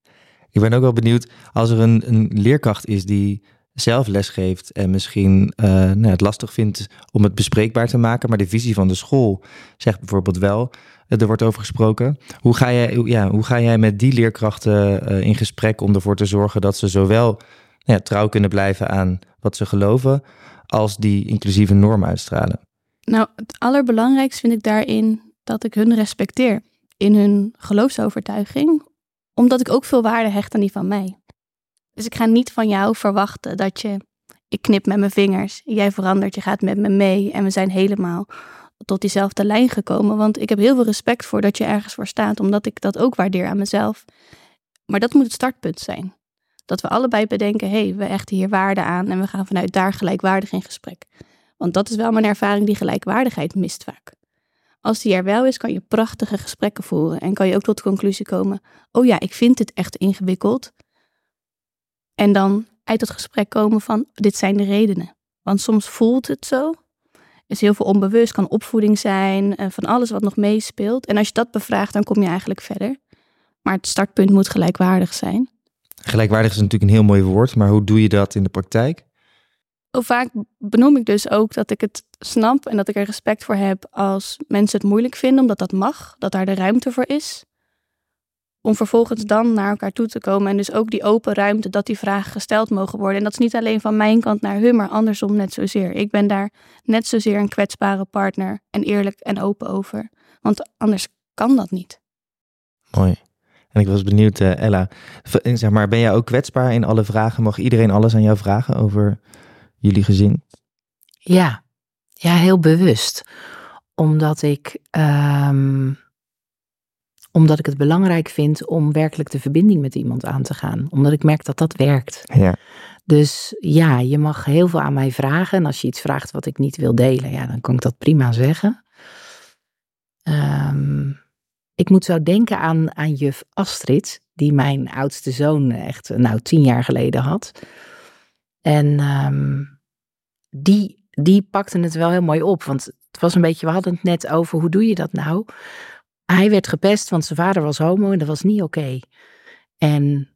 Ik ben ook wel benieuwd, als er een, een leerkracht is die zelf lesgeeft en misschien eh, nou, het lastig vindt om het bespreekbaar te maken, maar de visie van de school zegt bijvoorbeeld wel, eh, er wordt over gesproken. Hoe ga jij, ja, hoe ga jij met die leerkrachten eh, in gesprek om ervoor te zorgen dat ze zowel nou ja, trouw kunnen blijven aan wat ze geloven, als die inclusieve norm uitstralen? Nou, het allerbelangrijkste vind ik daarin dat ik hun respecteer in hun geloofsovertuiging, omdat ik ook veel waarde hecht aan die van mij. Dus ik ga niet van jou verwachten dat je, ik knip met mijn vingers, jij verandert, je gaat met me mee en we zijn helemaal tot diezelfde lijn gekomen. Want ik heb heel veel respect voor dat je ergens voor staat, omdat ik dat ook waardeer aan mezelf. Maar dat moet het startpunt zijn. Dat we allebei bedenken, hé, hey, we hechten hier waarde aan en we gaan vanuit daar gelijkwaardig in gesprek. Want dat is wel mijn ervaring, die gelijkwaardigheid mist vaak. Als die er wel is, kan je prachtige gesprekken voeren en kan je ook tot de conclusie komen: oh ja, ik vind dit echt ingewikkeld. En dan uit het gesprek komen van: dit zijn de redenen. Want soms voelt het zo. Is heel veel onbewust, kan opvoeding zijn, eh, van alles wat nog meespeelt. En als je dat bevraagt, dan kom je eigenlijk verder. Maar het startpunt moet gelijkwaardig zijn. Gelijkwaardig is natuurlijk een heel mooi woord, maar hoe doe je dat in de praktijk? Vaak benoem ik dus ook dat ik het snap en dat ik er respect voor heb als mensen het moeilijk vinden, omdat dat mag, dat daar de ruimte voor is. Om vervolgens dan naar elkaar toe te komen en dus ook die open ruimte dat die vragen gesteld mogen worden. En dat is niet alleen van mijn kant naar hun, maar andersom net zozeer. Ik ben daar net zozeer een kwetsbare partner en eerlijk en open over. Want anders kan dat niet. Mooi. En ik was benieuwd, eh, Ella, zeg maar, ben jij ook kwetsbaar in alle vragen? Mag iedereen alles aan jou vragen over jullie gezin? Ja, ja, heel bewust. Omdat ik, ehm, omdat ik het belangrijk vind om werkelijk de verbinding met iemand aan te gaan. Omdat ik merk dat dat werkt. Ja. Dus ja, je mag heel veel aan mij vragen. En als je iets vraagt wat ik niet wil delen, ja, dan kan ik dat prima zeggen. Ehm, ik moet zo denken aan, aan juf Astrid, die mijn oudste zoon echt, nou, tien jaar geleden had. En ehm, die, die pakte het wel heel mooi op. Want het was een beetje, we hadden het net over, hoe doe je dat nou? Hij werd gepest, want zijn vader was homo en dat was niet oké. En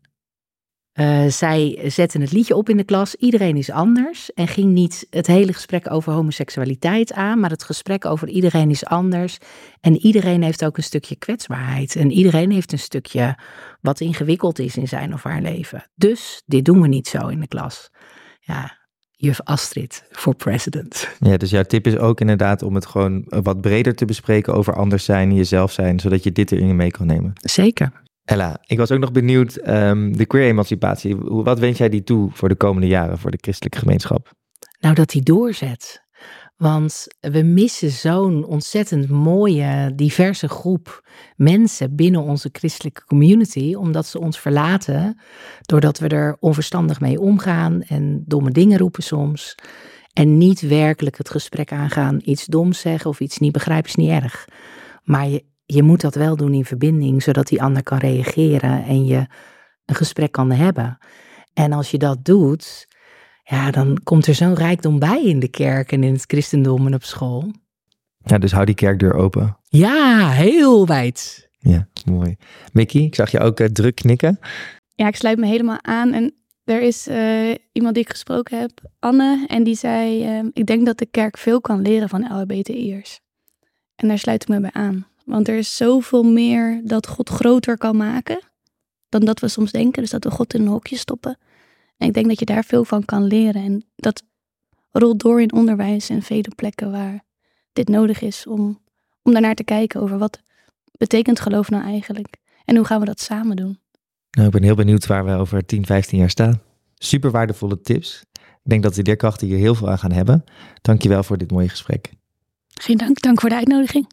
eh, zij zette het liedje op in de klas, iedereen is anders. En ging niet het hele gesprek over homoseksualiteit aan, maar het gesprek over iedereen is anders. En iedereen heeft ook een stukje kwetsbaarheid. En iedereen heeft een stukje wat ingewikkeld is in zijn of haar leven. Dus dit doen we niet zo in de klas. Ja, juf Astrid voor president. ja, dus jouw tip is ook inderdaad om het gewoon wat breder te bespreken over anders zijn jezelf zijn, zodat je dit erin mee kan nemen. Zeker. Ella, ik was ook nog benieuwd, ehm, de queer-emancipatie, wat wens jij die toe voor de komende jaren voor de christelijke gemeenschap? Nou, dat die doorzet. Want we missen zo'n ontzettend mooie, diverse groep mensen binnen onze christelijke community, omdat ze ons verlaten, doordat we er onverstandig mee omgaan en domme dingen roepen soms. En niet werkelijk het gesprek aangaan, iets doms zeggen of iets niet begrijpen is niet erg. Maar je, je moet dat wel doen in verbinding, zodat die ander kan reageren en je een gesprek kan hebben. En als je dat doet, ja, dan komt er zo'n rijkdom bij in de kerk en in het christendom en op school. Ja, dus hou die kerkdeur open. Ja, heel wijd. Ja, mooi. Mickey, ik zag je ook eh, druk knikken. Ja, ik sluit me helemaal aan. En Er is eh, iemand die ik gesproken heb, Anne, en die zei: ehm, Ik denk dat de kerk veel kan leren van LHBTI'ers. En daar sluit ik me bij aan. Want er is zoveel meer dat God groter kan maken dan dat we soms denken. Dus dat we God in een hokje stoppen. En ik denk dat je daar veel van kan leren. En dat rolt door in onderwijs en vele plekken waar dit nodig is om, om daarnaar te kijken over wat betekent geloof nou eigenlijk? En hoe gaan we dat samen doen? Nou, ik ben heel benieuwd waar we over 10, 15 jaar staan. Super waardevolle tips. Ik denk dat de leerkrachten hier heel veel aan gaan hebben. Dankjewel voor dit mooie gesprek. Geen dank, dank voor de uitnodiging.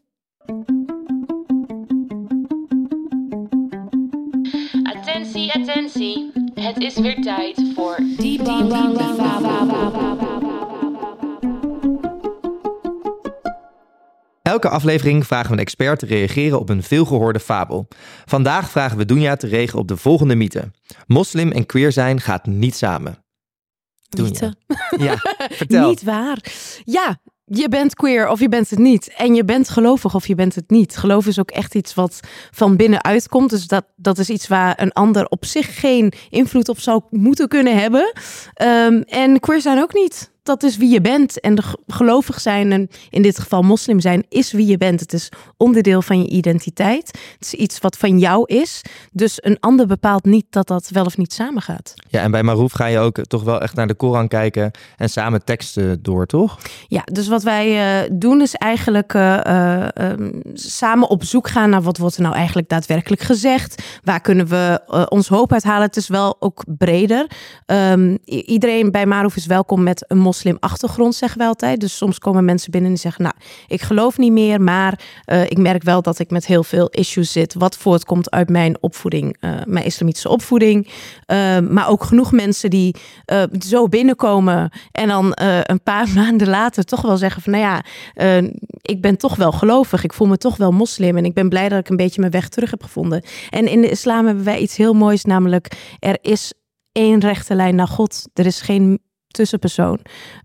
Attentie, attentie. Het is weer tijd voor Diep, diep, diep, Elke aflevering vragen we een expert te reageren op een veelgehoorde fabel. Vandaag vragen we Dunja te reageren op de volgende mythe. Moslim en queer zijn gaat niet samen. Dunja. Mythe. Ja, vertel. Niet waar. Ja, je bent queer of je bent het niet. En je bent gelovig of je bent het niet. Geloof is ook echt iets wat van binnenuit komt. Dus dat, dat is iets waar een ander op zich geen invloed op zou moeten kunnen hebben. Ehm, en queer zijn ook niet. Dat is wie je bent. En gelovig zijn, en in dit geval moslim zijn, is wie je bent. Het is onderdeel van je identiteit. Het is iets wat van jou is. Dus een ander bepaalt niet dat dat wel of niet samengaat. Ja, en bij Maroef ga je ook toch wel echt naar de Koran kijken en samen teksten door, toch? Ja, dus wat wij eh, doen is eigenlijk eh, eh, ehm, samen op zoek gaan naar wat wordt er nou eigenlijk daadwerkelijk gezegd. Waar kunnen we ons hoop uithalen? Het is wel ook breder. Ehm, iedereen bij Maroef is welkom met een moslimachtergrond, zeggen wij altijd. Dus soms komen mensen binnen en zeggen, nou, ik geloof niet meer, maar eh, ik merk wel dat ik met heel veel issues zit. Wat voortkomt uit mijn opvoeding, eh, mijn islamitische opvoeding. Ehm, maar ook genoeg mensen die eh, zo binnenkomen en dan een paar maanden later toch wel zeggen van, nou ja, ik ben toch wel gelovig. Ik voel me toch wel moslim en ik ben blij dat ik een beetje mijn weg terug heb gevonden. En in de islam hebben wij iets heel moois, namelijk er is één rechte lijn naar God. Er is geen tussenpersoon.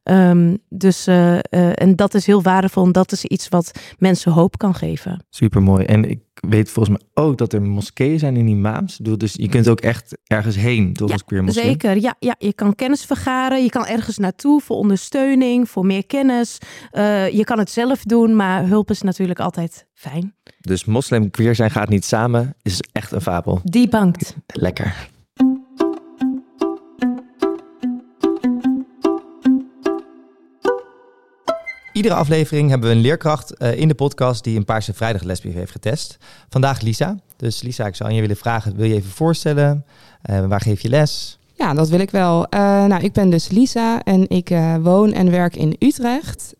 Ehm, dus, eh, eh, en dat is heel waardevol en dat is iets wat mensen hoop kan geven. Super mooi. En ik weet volgens mij ook dat er moskeeën zijn in imams. Dus je kunt ook echt ergens heen, toch Ja, queer moslim? Zeker, ja, ja. Je kan kennis vergaren. Je kan ergens naartoe voor ondersteuning, voor meer kennis. Eh, je kan het zelf doen, maar hulp is natuurlijk altijd fijn. Dus moslim queer zijn gaat niet samen, is echt een fabel. Debunked. Lekker. Iedere aflevering hebben we een leerkracht eh, in de podcast die een Paarse Vrijdag lesbrief heeft getest. Vandaag Lisa. Dus Lisa, ik zou aan je willen vragen, wil je even voorstellen? Eh, waar geef je les? Ja, dat wil ik wel. Eh, nou, ik ben dus Lisa en ik woon en werk in Utrecht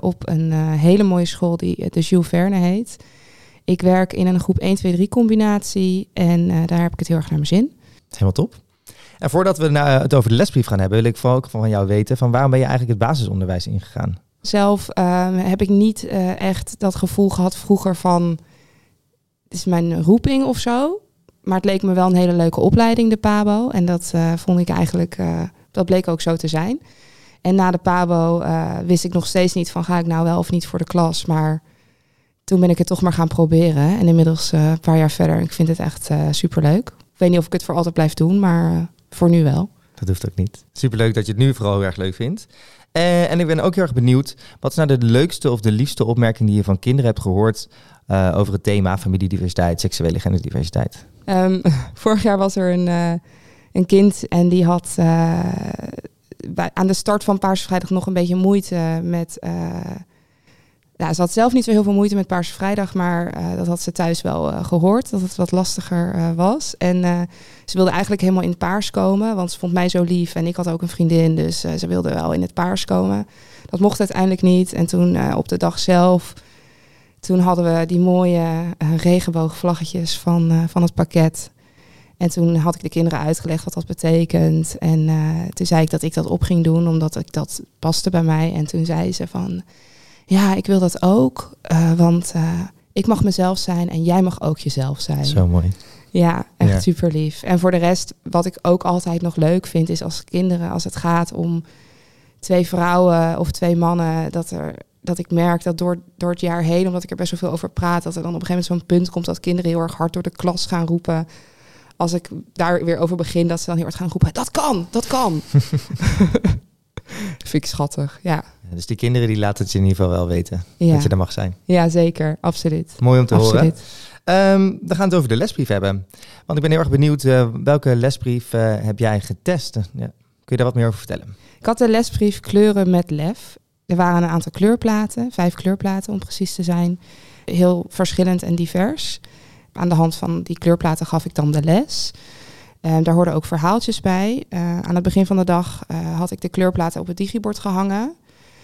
op een hele mooie school die de Jules Verne heet. Ik werk in een groep 1, 2, 3 combinatie en daar heb ik het heel erg naar mijn zin. Helemaal top. En voordat we het over de lesbrief gaan hebben, wil ik vooral ook van jou weten van waarom ben je eigenlijk het basisonderwijs ingegaan? Zelf ehm, heb ik niet eh, echt dat gevoel gehad vroeger van het is mijn roeping of zo. Maar het leek me wel een hele leuke opleiding, de PABO. En dat eh, vond ik eigenlijk, eh, dat bleek ook zo te zijn. En na de PABO wist ik nog steeds niet van ga ik nou wel of niet voor de klas. Maar toen ben ik het toch maar gaan proberen. En inmiddels een paar jaar verder, ik vind het echt superleuk. Ik weet niet of ik het voor altijd blijf doen, maar voor nu wel. Dat hoeft ook niet. Superleuk dat je het nu vooral erg leuk vindt. Eh, en ik ben ook heel erg benieuwd, wat is nou de leukste of de liefste opmerking die je van kinderen hebt gehoord eh, over het thema familiediversiteit, seksuele genderdiversiteit? Ehm, vorig jaar was er een, eh, een kind en die had aan de start van Paarse Vrijdag nog een beetje moeite met. Ze had zelf niet zo heel veel moeite met Paarse Vrijdag, maar eh, dat had ze thuis wel eh, gehoord, dat het wat lastiger eh, was. En ze wilde eigenlijk helemaal in het paars komen, want ze vond mij zo lief en ik had ook een vriendin, dus ze wilde wel in het paars komen. Dat mocht uiteindelijk niet. En toen op de dag zelf, toen hadden we die mooie regenboogvlaggetjes van, van het pakket. En toen had ik de kinderen uitgelegd wat dat betekent. En toen zei ik dat ik dat op ging doen, omdat ik dat paste bij mij. En toen zei ze van, ja, ik wil dat ook, eh, want eh, ik mag mezelf zijn en jij mag ook jezelf zijn. Zo mooi. Ja, echt Ja. super lief. En voor de rest, wat ik ook altijd nog leuk vind, is als kinderen, als het gaat om twee vrouwen of twee mannen, dat er dat ik merk dat door, door het jaar heen, omdat ik er best wel veel over praat, dat er dan op een gegeven moment zo'n punt komt dat kinderen heel erg hard door de klas gaan roepen. als ik daar weer over begin, dat ze dan heel hard gaan roepen, dat kan, dat kan. Vind ik schattig, ja. Dus die kinderen die laten het je in ieder geval wel weten Ja, dat je er mag zijn. ja zeker, absoluut. Mooi om te horen. absoluut. Dan gaan we het over de lesbrief hebben. Want ik ben heel erg benieuwd, eh, welke lesbrief eh, heb jij getest? Ja. Kun je daar wat meer over vertellen? Ik had de lesbrief Kleuren met Lef. Er waren een aantal kleurplaten, vijf kleurplaten om precies te zijn. Heel verschillend en divers. Aan de hand van die kleurplaten gaf ik dan de les. Ehm, daar hoorden ook verhaaltjes bij. Eh, aan het begin van de dag eh, had ik de kleurplaten op het digibord gehangen.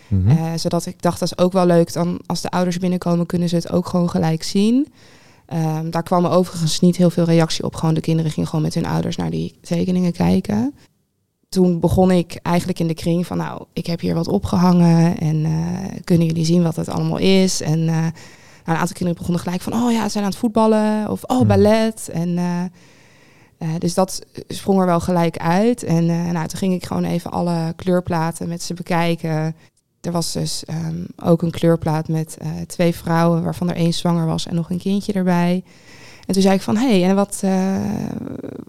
Mhm. Eh, zodat ik dacht, dat is ook wel leuk. Dan als de ouders binnenkomen, kunnen ze het ook gewoon gelijk zien. Ehm, daar kwam overigens niet heel veel reactie op. Gewoon de kinderen gingen gewoon met hun ouders naar die tekeningen kijken. Toen begon ik eigenlijk in de kring van, nou, ik heb hier wat opgehangen en eh, kunnen jullie zien wat het allemaal is? En eh, nou, een aantal kinderen begonnen gelijk van, oh ja, ze zijn aan het voetballen of oh, Hmm. ballet. En dus dat sprong er wel gelijk uit. En nou, toen ging ik gewoon even alle kleurplaten met ze bekijken. Er was dus ehm, ook een kleurplaat met eh, twee vrouwen, waarvan er één zwanger was en nog een kindje erbij. En toen zei ik van, hé, hey, en wat, eh,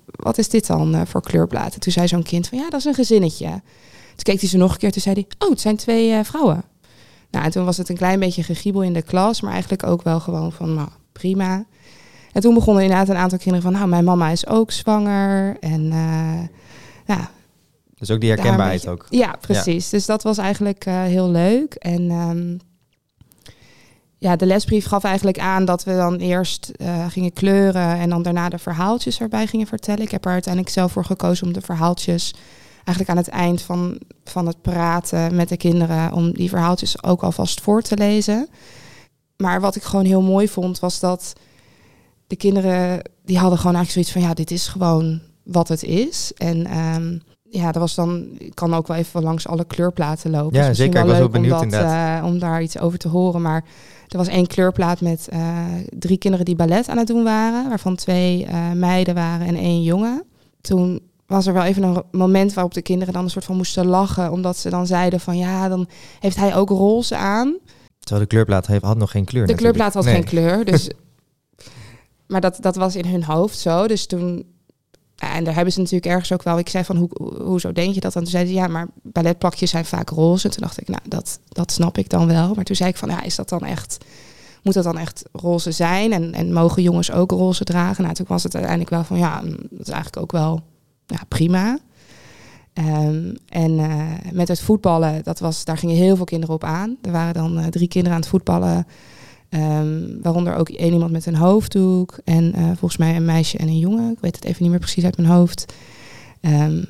wat is dit dan eh, voor kleurplaat? En toen zei zo'n kind van, ja, dat is een gezinnetje. Toen keek hij ze nog een keer, toen zei hij, oh, het zijn twee vrouwen. Nou, en toen was het een klein beetje gegiebel in de klas, maar eigenlijk ook wel gewoon van, nou, prima. En toen begonnen inderdaad een aantal kinderen van, nou, mijn mama is ook zwanger. En ja, Dus ook die herkenbaarheid ook. Ja, precies. Dus dat was eigenlijk eh, heel leuk. En ehm, ja, de lesbrief gaf eigenlijk aan dat we dan eerst eh, gingen kleuren en dan daarna de verhaaltjes erbij gingen vertellen. Ik heb er uiteindelijk zelf voor gekozen om de verhaaltjes eigenlijk aan het eind van, van het praten met de kinderen, om die verhaaltjes ook alvast voor te lezen. Maar wat ik gewoon heel mooi vond, was dat de kinderen, die hadden gewoon eigenlijk zoiets van, ja, dit is gewoon wat het is. En ehm, ja, dat was dan, ik kan ook wel even langs alle kleurplaten lopen. Ja, misschien zeker. Ik was leuk wel benieuwd om, dat, eh, om daar iets over te horen. Maar er was één kleurplaat met eh, drie kinderen die ballet aan het doen waren, waarvan twee eh, meiden waren en één jongen. Toen was er wel even een moment waarop de kinderen dan een soort van moesten lachen, omdat ze dan zeiden van ja, dan heeft hij ook roze aan. Terwijl de kleurplaat heeft, had nog geen kleur De natuurlijk. kleurplaat had Nee. geen kleur, dus. maar dat, dat was in hun hoofd zo. Dus toen. En daar hebben ze natuurlijk ergens ook wel. Ik zei van, hoe, hoezo denk je dat? En toen zeiden ze, ja, maar balletplakjes zijn vaak roze. En toen dacht ik, nou, dat, dat snap ik dan wel. Maar toen zei ik van, ja, is dat dan echt... Moet dat dan echt roze zijn? En, en mogen jongens ook roze dragen? Nou, toen was het uiteindelijk wel van, ja, mm, dat is eigenlijk ook wel ja, prima. Ehm, en eh, met het voetballen, dat was, daar gingen heel veel kinderen op aan. Er waren dan eh, drie kinderen aan het voetballen. Ehm, waaronder ook één iemand met een hoofddoek. En eh, volgens mij een meisje en een jongen. Ik weet het even niet meer precies uit mijn hoofd. Ehm,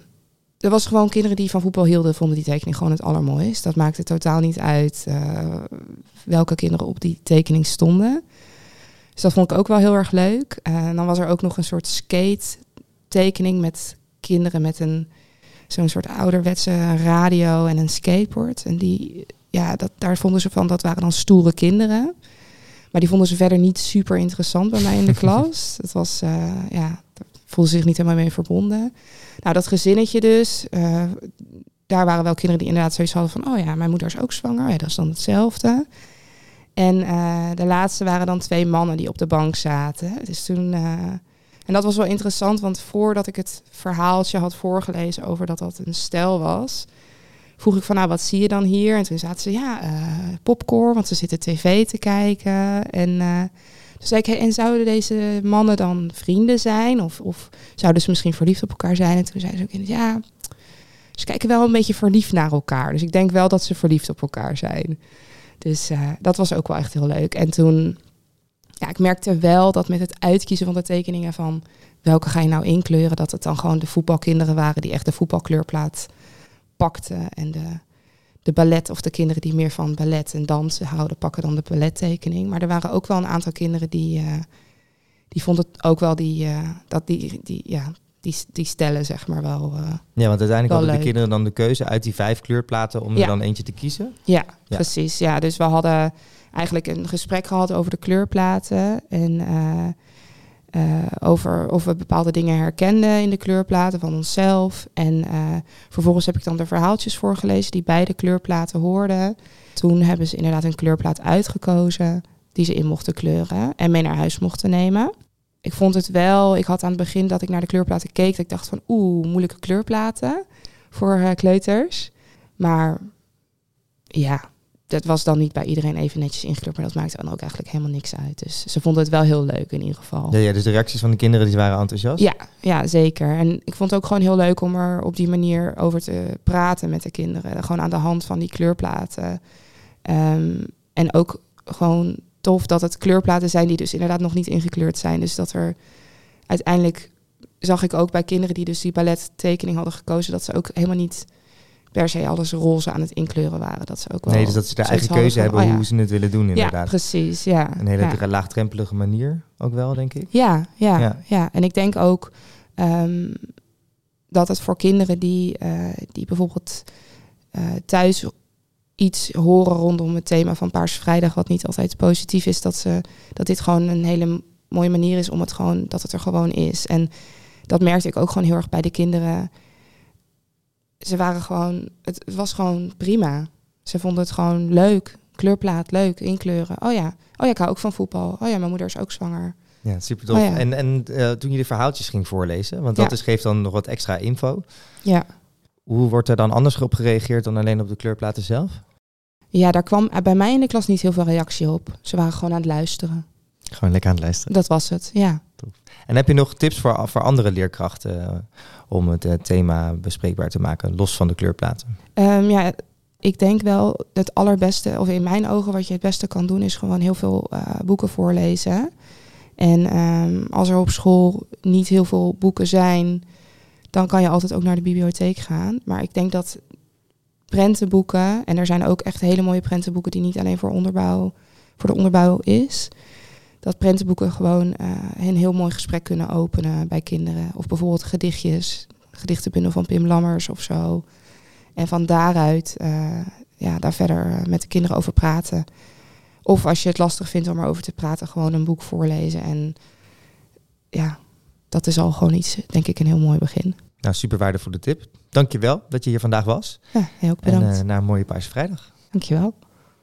er was gewoon kinderen die van voetbal hielden, vonden die tekening gewoon het allermooist. Dat maakte totaal niet uit eh, welke kinderen op die tekening stonden. Dus dat vond ik ook wel heel erg leuk. Eh, en dan was er ook nog een soort skate tekening met kinderen met een zo'n soort ouderwetse radio en een skateboard. En die, ja, dat, daar vonden ze van, dat waren dan stoere kinderen. Maar die vonden ze verder niet super interessant bij mij in de klas. Het was, eh, ja, daar voelden ze zich niet helemaal mee verbonden. Nou, dat gezinnetje dus, eh, daar waren wel kinderen die inderdaad zoiets hadden van, oh ja, mijn moeder is ook zwanger. Ja, dat is dan hetzelfde. En eh, de laatste waren dan twee mannen die op de bank zaten. Dus toen, en dat was wel interessant, want voordat ik het verhaaltje had voorgelezen over dat dat een stel was, vroeg ik van, nou, wat zie je dan hier? En toen zaten ze, ja, eh, popcorn, want ze zitten tv te kijken. En eh, toen zei ik, hey, en zouden deze mannen dan vrienden zijn? Of, of zouden ze misschien verliefd op elkaar zijn? En toen zei ze ook, ja, ze kijken wel een beetje verliefd naar elkaar. Dus ik denk wel dat ze verliefd op elkaar zijn. Dus eh, dat was ook wel echt heel leuk. En toen, ja, ik merkte wel dat met het uitkiezen van de tekeningen van welke ga je nou inkleuren, dat het dan gewoon de voetbalkinderen waren die echt de voetbalkleurplaat pakten. En de, de ballet of de kinderen die meer van ballet en dansen houden, pakken dan de ballettekening. Maar er waren ook wel een aantal kinderen die, eh, die vonden het ook wel die, eh, dat die, die, ja, die, die stellen, zeg maar wel. eh, Ja, want uiteindelijk hadden de kinderen dan de keuze uit die vijf kleurplaten om Ja. er dan eentje te kiezen. Ja, Ja. precies. Ja, dus we hadden eigenlijk een gesprek gehad over de kleurplaten en eh, eh, over of we bepaalde dingen herkenden in de kleurplaten van onszelf. En eh, vervolgens heb ik dan de verhaaltjes voorgelezen die bij de kleurplaten hoorden. Toen hebben ze inderdaad een kleurplaat uitgekozen die ze in mochten kleuren en mee naar huis mochten nemen. ik vond het wel, ik had aan het begin dat ik naar de kleurplaten keek, dat ik dacht van oeh, moeilijke kleurplaten voor uh, kleuters. Maar ja, dat was dan niet bij iedereen even netjes ingekleurd, maar dat maakte dan ook eigenlijk helemaal niks uit. Dus ze vonden het wel heel leuk in ieder geval. Ja, ja dus de reacties van de kinderen die waren enthousiast? Ja, ja, zeker. En ik vond het ook gewoon heel leuk om er op die manier over te praten met de kinderen. Gewoon aan de hand van die kleurplaten. Um, en ook gewoon tof dat het kleurplaten zijn die dus inderdaad nog niet ingekleurd zijn. Dus dat er uiteindelijk zag ik ook bij kinderen die dus die ballettekening hadden gekozen, dat ze ook helemaal niet per se alles roze aan het inkleuren waren. Dat ze ook wel nee, dus dat ze de eigen keuze hebben oh hoe ze het willen doen inderdaad. Ja, precies. Ja. Een hele ja. laagdrempelige manier ook wel, denk ik. Ja, ja, ja. ja. En ik denk ook um, dat het voor kinderen die, uh, die bijvoorbeeld uh, thuis iets horen rondom het thema van Paarse Vrijdag, wat niet altijd positief is, dat, ze, dat dit gewoon een hele mooie manier is om het gewoon, dat het er gewoon is. En dat merkte ik ook gewoon heel erg bij de kinderen. Ze waren gewoon, het, was gewoon prima. Ze vonden het gewoon leuk. Kleurplaat, leuk, inkleuren. Oh ja, oh ja, ik hou ook van voetbal. Oh ja, mijn moeder is ook zwanger. Ja, super tof. Oh ja. En, en uh, toen je de verhaaltjes ging voorlezen, want dat is, geeft dan nog wat extra info. Ja. Hoe wordt er dan anders op gereageerd dan alleen op de kleurplaten zelf? Ja, daar kwam bij mij in de klas niet heel veel reactie op. Ze waren gewoon aan het luisteren. Gewoon lekker aan het luisteren. Dat was het, ja. En heb je nog tips voor, voor andere leerkrachten uh, om het uh, thema bespreekbaar te maken, los van de kleurplaten? Um, ja, ik denk wel het allerbeste, of in mijn ogen wat je het beste kan doen, is gewoon heel veel uh, boeken voorlezen. En um, als er op school niet heel veel boeken zijn, dan kan je altijd ook naar de bibliotheek gaan. Maar ik denk dat prentenboeken. En er zijn ook echt hele mooie prentenboeken die niet alleen voor, onderbouw, voor de onderbouw is. Dat prentenboeken gewoon uh, een heel mooi gesprek kunnen openen bij kinderen. Of bijvoorbeeld gedichtjes, gedichtenbundel van Pim Lammers of zo. En van daaruit uh, ja, daar verder eh, met de kinderen over praten. Of als je het lastig vindt om erover te praten, gewoon een boek voorlezen. En ja, dat is al gewoon iets, denk ik, een heel mooi begin. Nou, super waardevolle tip. Dankjewel dat je hier vandaag was. Ja, heel bedankt. En uh, naar een mooie Paarse Vrijdag. Dankjewel.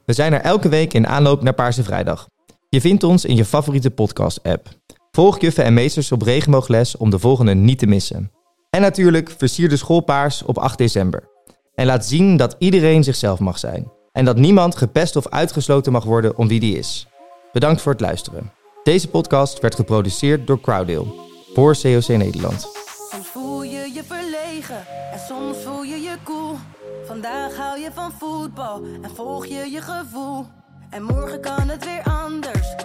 We zijn er elke week in aanloop naar Paarse Vrijdag. Je vindt ons in je favoriete podcast-app. Volg juffen en meesters op regenboogles om de volgende niet te missen. En natuurlijk versier de schoolpaars op 8 december. En laat zien dat iedereen zichzelf mag zijn. En dat niemand gepest of uitgesloten mag worden om wie die is. Bedankt voor het luisteren. Deze podcast werd geproduceerd door Crowdale voor COC Nederland. Soms voel je je verlegen en soms voel je je cool. Vandaag hou je van voetbal en volg je je gevoel. En morgen kan het weer anders.